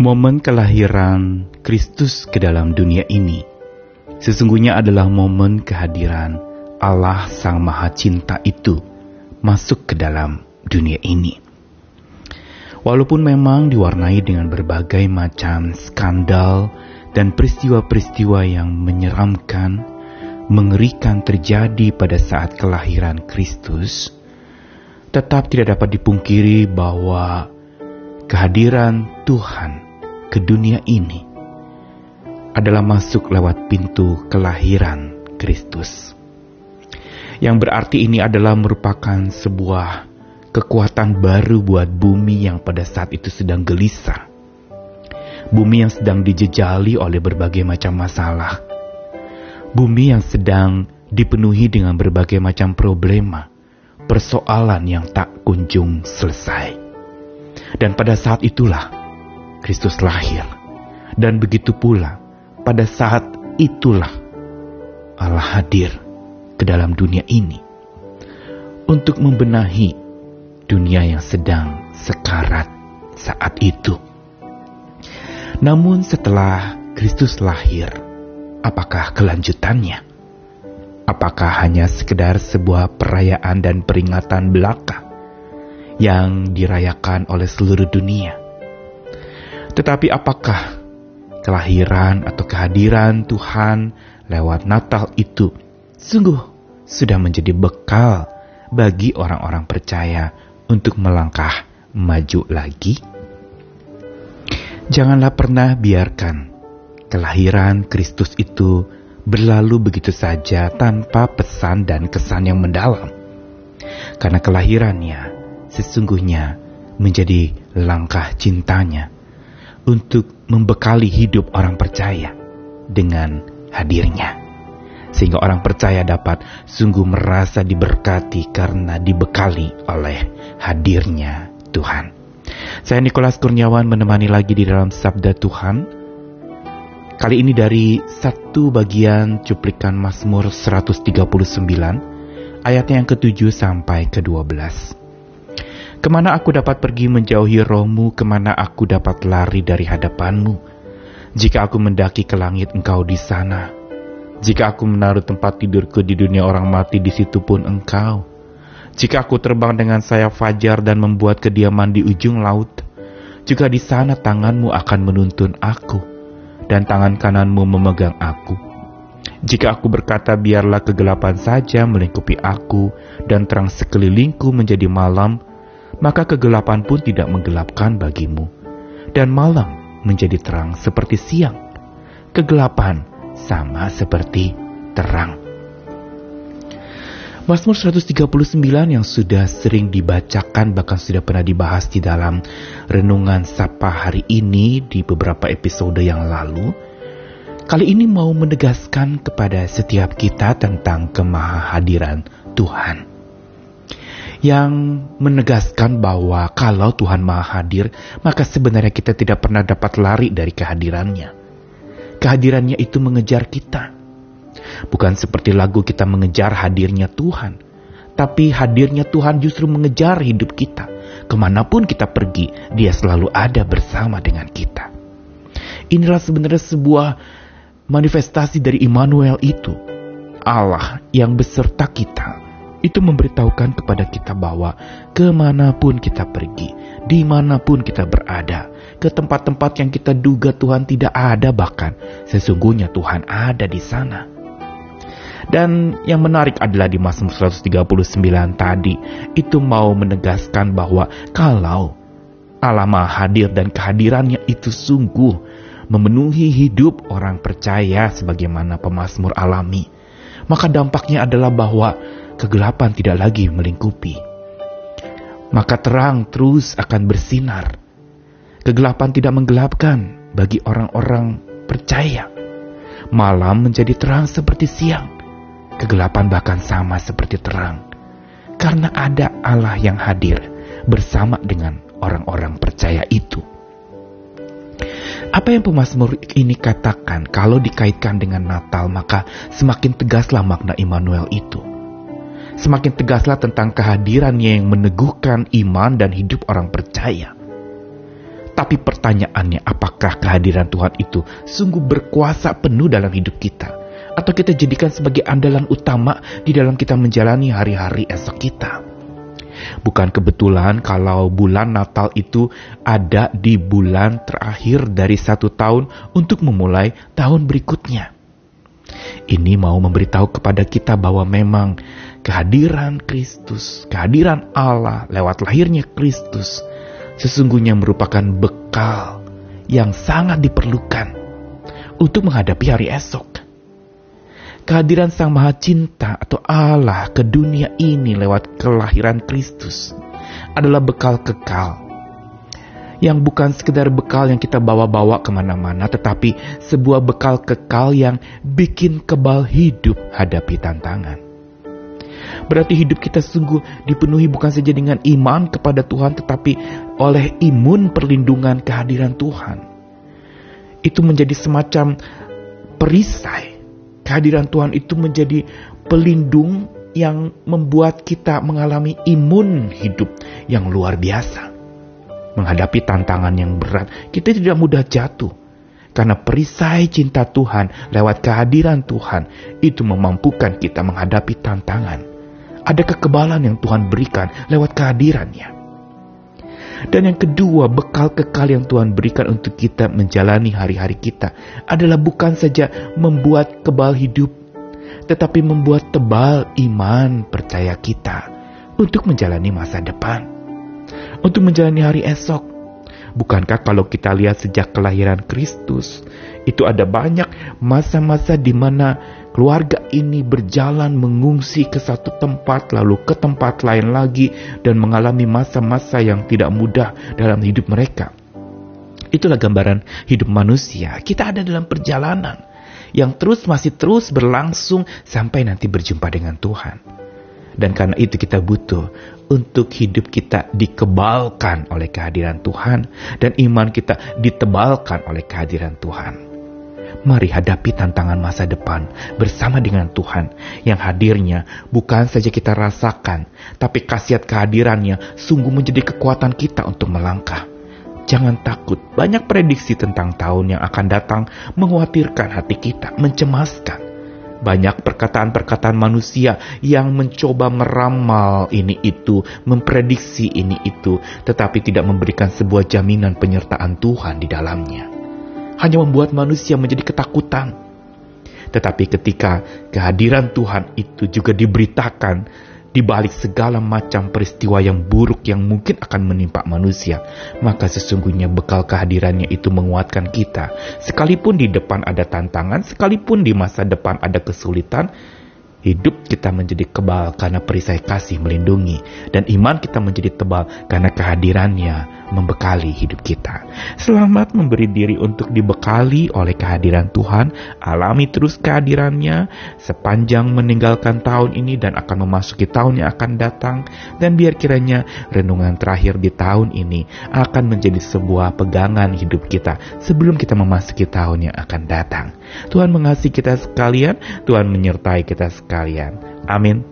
Momen kelahiran Kristus ke dalam dunia ini sesungguhnya adalah momen kehadiran Allah Sang Maha Cinta itu masuk ke dalam dunia ini. Walaupun memang diwarnai dengan berbagai macam skandal dan peristiwa-peristiwa yang menyeramkan, mengerikan terjadi pada saat kelahiran Kristus, tetap tidak dapat dipungkiri bahwa kehadiran Tuhan ke dunia ini adalah masuk lewat pintu kelahiran Kristus. Yang berarti ini adalah merupakan sebuah kekuatan baru buat bumi yang pada saat itu sedang gelisah. Bumi yang sedang dijejali oleh berbagai macam masalah. Bumi yang sedang dipenuhi dengan berbagai macam problema, persoalan yang tak kunjung selesai. Dan pada saat itulah Kristus lahir. Dan begitu pula pada saat itulah Allah hadir ke dalam dunia ini untuk membenahi dunia yang sedang sekarat saat itu. Namun setelah Kristus lahir, apakah kelanjutannya? Apakah hanya sekedar sebuah perayaan dan peringatan belaka yang dirayakan oleh seluruh dunia? Tetapi apakah kelahiran atau kehadiran Tuhan lewat Natal itu sungguh sudah menjadi bekal bagi orang-orang percaya untuk melangkah maju lagi? Janganlah pernah biarkan kelahiran Kristus itu berlalu begitu saja tanpa pesan dan kesan yang mendalam. Karena kelahirannya sesungguhnya menjadi langkah cintanya untuk membekali hidup orang percaya dengan hadirnya sehingga orang percaya dapat sungguh merasa diberkati karena dibekali oleh hadirnya Tuhan. Saya Nikolas Kurniawan menemani lagi di dalam Sabda Tuhan. Kali ini dari satu bagian cuplikan Mazmur 139, ayatnya yang ke-7 sampai ke-12. Ke mana aku dapat pergi menjauhi rohmu, ke mana aku dapat lari dari hadapanmu? Jika aku mendaki ke langit, engkau di sana jika aku menaruh tempat tidurku di dunia orang mati, di situ pun engkau. Jika aku terbang dengan sayap fajar dan membuat kediaman di ujung laut, juga di sana tanganmu akan menuntun aku, dan tangan kananmu memegang aku. Jika aku berkata biarlah kegelapan saja melingkupi aku, dan terang sekelilingku menjadi malam, maka kegelapan pun tidak menggelapkan bagimu, dan malam menjadi terang seperti siang. Kegelapan sama seperti terang. Mazmur 139 yang sudah sering dibacakan bahkan sudah pernah dibahas di dalam renungan Sapa hari ini di beberapa episode yang lalu. Kali ini mau menegaskan kepada setiap kita tentang kemahadiran Tuhan. Yang menegaskan bahwa kalau Tuhan Maha Hadir, maka sebenarnya kita tidak pernah dapat lari dari kehadirannya Kehadirannya itu mengejar kita. Bukan seperti lagu kita mengejar hadirnya Tuhan. Tapi hadirnya Tuhan justru mengejar hidup kita. Ke mana pun kita pergi, dia selalu ada bersama dengan kita. Inilah sebenarnya sebuah manifestasi dari Immanuel itu. Allah yang beserta kita itu memberitahukan kepada kita bahwa ke mana pun kita pergi, di mana pun kita berada, ke tempat-tempat yang kita duga Tuhan tidak ada bahkan, sesungguhnya Tuhan ada di sana. Dan yang menarik adalah di Mazmur 139 tadi, itu mau menegaskan bahwa kalau Allah Maha hadir dan kehadirannya itu sungguh memenuhi hidup orang percaya sebagaimana pemazmur alami, maka dampaknya adalah bahwa kegelapan tidak lagi melingkupi. Maka terang terus akan bersinar. Kegelapan tidak menggelapkan bagi orang-orang percaya. Malam menjadi terang seperti siang. Kegelapan bahkan sama seperti terang. Karena ada Allah yang hadir bersama dengan orang-orang percaya itu. Apa yang pemazmur ini katakan kalau dikaitkan dengan Natal maka semakin tegaslah makna Immanuel itu semakin tegaslah tentang kehadirannya yang meneguhkan iman dan hidup orang percaya. Tapi pertanyaannya, apakah kehadiran Tuhan itu sungguh berkuasa penuh dalam hidup kita? Atau kita jadikan sebagai andalan utama di dalam kita menjalani hari-hari esok kita? Bukan kebetulan kalau bulan Natal itu ada di bulan terakhir dari satu tahun untuk memulai tahun berikutnya. Ini mau memberitahu kepada kita bahwa memang kehadiran Kristus, kehadiran Allah lewat lahirnya Kristus, sesungguhnya merupakan bekal yang sangat diperlukan untuk menghadapi hari esok. Kehadiran Sang Maha Cinta atau Allah ke dunia ini lewat kelahiran Kristus adalah bekal kekal yang bukan sekedar bekal yang kita bawa-bawa ke mana-mana, tetapi sebuah bekal kekal yang bikin kebal hidup hadapi tantangan. Berarti hidup kita sungguh dipenuhi bukan saja dengan iman kepada Tuhan, tetapi oleh imun perlindungan kehadiran Tuhan. Itu menjadi semacam perisai. Kehadiran Tuhan itu menjadi pelindung yang membuat kita mengalami imun hidup yang luar biasa menghadapi tantangan yang berat, kita tidak mudah jatuh. Karena perisai cinta Tuhan lewat kehadiran Tuhan itu memampukan kita menghadapi tantangan. Ada kekebalan yang Tuhan berikan lewat kehadirannya. Dan yang kedua, bekal kekal yang Tuhan berikan untuk kita menjalani hari-hari kita adalah bukan saja membuat kebal hidup, tetapi membuat tebal iman percaya kita untuk menjalani masa depan untuk menjalani hari esok. Bukankah kalau kita lihat sejak kelahiran Kristus, itu ada banyak masa-masa di mana keluarga ini berjalan mengungsi ke satu tempat lalu ke tempat lain lagi dan mengalami masa-masa yang tidak mudah dalam hidup mereka. Itulah gambaran hidup manusia. Kita ada dalam perjalanan yang terus masih terus berlangsung sampai nanti berjumpa dengan Tuhan. Dan karena itu kita butuh untuk hidup kita dikebalkan oleh kehadiran Tuhan dan iman kita ditebalkan oleh kehadiran Tuhan. Mari hadapi tantangan masa depan bersama dengan Tuhan yang hadirnya bukan saja kita rasakan, tapi khasiat kehadirannya sungguh menjadi kekuatan kita untuk melangkah. Jangan takut, banyak prediksi tentang tahun yang akan datang mengkhawatirkan hati kita, mencemaskan. Banyak perkataan-perkataan manusia yang mencoba meramal ini itu, memprediksi ini itu, tetapi tidak memberikan sebuah jaminan penyertaan Tuhan di dalamnya. Hanya membuat manusia menjadi ketakutan. Tetapi ketika kehadiran Tuhan itu juga diberitakan, di balik segala macam peristiwa yang buruk yang mungkin akan menimpa manusia, maka sesungguhnya bekal kehadirannya itu menguatkan kita. Sekalipun di depan ada tantangan, sekalipun di masa depan ada kesulitan, hidup kita menjadi kebal karena perisai kasih melindungi, dan iman kita menjadi tebal karena kehadirannya membekali hidup kita. Selamat memberi diri untuk dibekali oleh kehadiran Tuhan, alami terus kehadirannya sepanjang meninggalkan tahun ini dan akan memasuki tahun yang akan datang, dan biar kiranya renungan terakhir di tahun ini akan menjadi sebuah pegangan hidup kita sebelum kita memasuki tahun yang akan datang. Tuhan mengasihi kita sekalian, Tuhan menyertai kita sekalian. Amin.